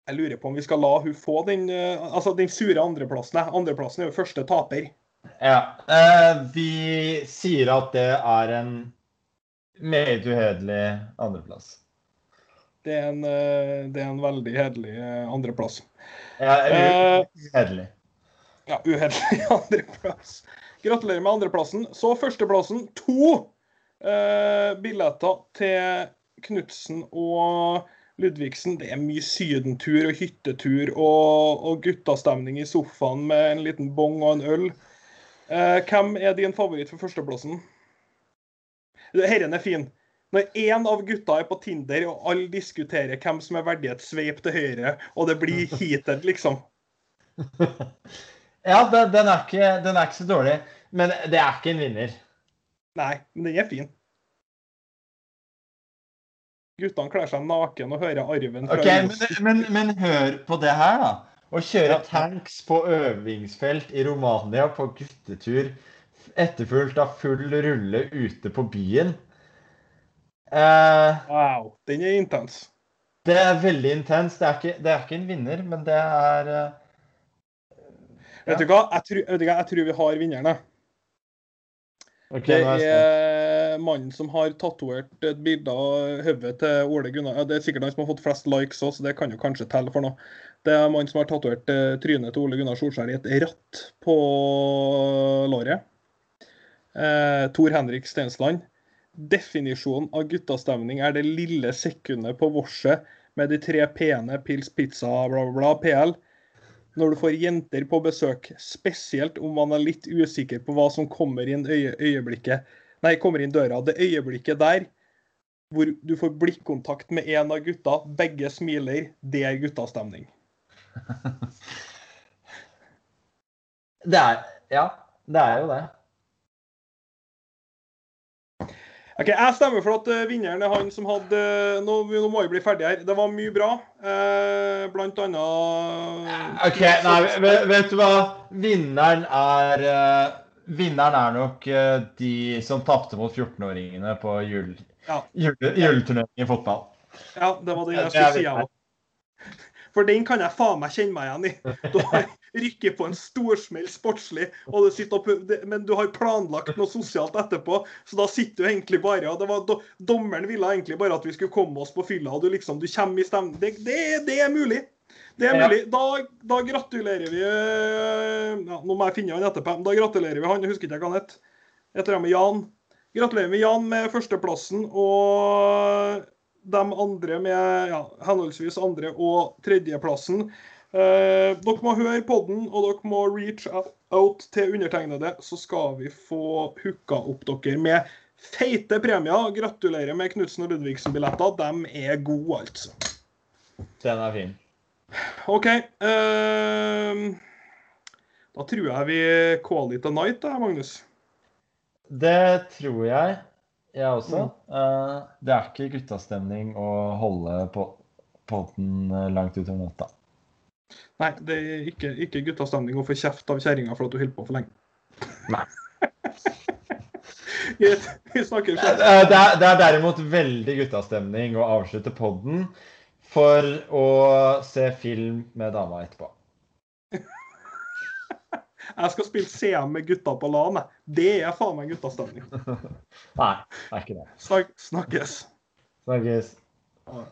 jeg lurer på om vi skal la hun få den, uh, altså den sure andreplassen. Andreplassen er jo første taper. Ja. Eh, vi sier at det er en meget uhederlig andreplass. Det er en, eh, det er en veldig hederlig eh, andreplass. Ja, uhederlig. Ja, uhederlig [laughs] andreplass. Gratulerer med andreplassen. Så førsteplassen. To eh, billetter til Knutsen og Ludvigsen. Det er mye sydentur og hyttetur og, og guttastemning i sofaen med en liten bong og en øl. Eh, hvem er din favoritt for førsteplassen? Herren er fin. Når én av gutta er på Tinder, og alle diskuterer hvem som er verdig et sveip til høyre, og det blir [laughs] heated, liksom. ja, den, den, er ikke, den, er ikke, så dårlig. Men det er ikke en vinner. Nei, men den er fin. Guttene kler seg naken og hører arven fra okay, men, men, men hør på det her, da. Å kjøre tanks på øvingsfelt i Romania på guttetur etterfulgt av full rulle ute på byen. Eh, wow. Den er intens. Det er veldig intens. Det er ikke, det er ikke en vinner, men det er eh, ja. vet, du hva? Jeg tror, vet du hva? Jeg tror vi har vinnerne. Okay, det er mannen som har tatovert et bilde av hodet til Ole Gunnar. Det er sikkert han som har fått flest likes òg, så det kan jo kanskje telle for noe. Det er mannen som har tatovert eh, trynet til Ole Gunnar Solskjær i et ratt på låret. Eh, Tor Henrik Stensland. Definisjonen av guttastemning er det lille sekundet på vorset med de tre p-ene pils, pizza, bla, bla, bla, PL. Når du får jenter på besøk, spesielt om man er litt usikker på hva som kommer inn øye, Nei, kommer inn døra. Det øyeblikket der hvor du får blikkontakt med en av gutta, begge smiler, det er guttastemning. [laughs] det er Ja, det er jo det. Ok, Jeg stemmer for at uh, vinneren er han som hadde Nå, nå må vi bli ferdig her. Det var mye bra. Uh, blant annet OK, nei, vet, vet du hva? Vinneren er uh, Vinneren er nok eh, de som tapte mot 14-åringene på jul, Ja. jule, juleturnering i fotball. Ja, det var det jeg skulle si, jeg òg. For den kan jeg faen meg kjenne meg igjen i. Du har [laughs] rykket på en storsmell sportslig, og du det- men du har planlagt noe sosialt etterpå, så da sitter du egentlig bare og det var, Dommeren ville egentlig bare at vi skulle komme oss på fylla, og du liksom, du kommer i stemning. Det, det, det er mulig. Det er mulig. Da, da gratulerer vi øh, ja, Nå må jeg finne han etterpå. Da gratulerer vi han. Jeg husker ikke hva han het. Et eller annet med Jan. Gratulerer med Jan med førsteplassen og de andre med ja, henholdsvis andre- og tredjeplassen. Eh, dere må høre podden, og dere må reach out til undertegnede, så skal vi få hooka opp dere med feite premier. Gratulerer med Knutsen og Ludvigsen-billetter. De er gode, altså. Den er fin. OK. eh, da tror jeg vi call it a night, da, Magnus. Det tror jeg, jeg også. Mm. Det er ikke guttastemning å holde på podden eh, langt utover natta. Nei, det er ikke, ikke guttastemning å få kjeft av kjerringa for at du holder på for lenge. Nei. [laughs] Vi snakker Eh, Det er, det er derimot veldig guttastemning å avslutte podden for å se film med dama etterpå. Jeg skal spille CM med gutta på LAN. Det er faen meg guttastemning. [laughs] Nei, det er ikke det. Snak- Snakkes. Snakkes. Ja.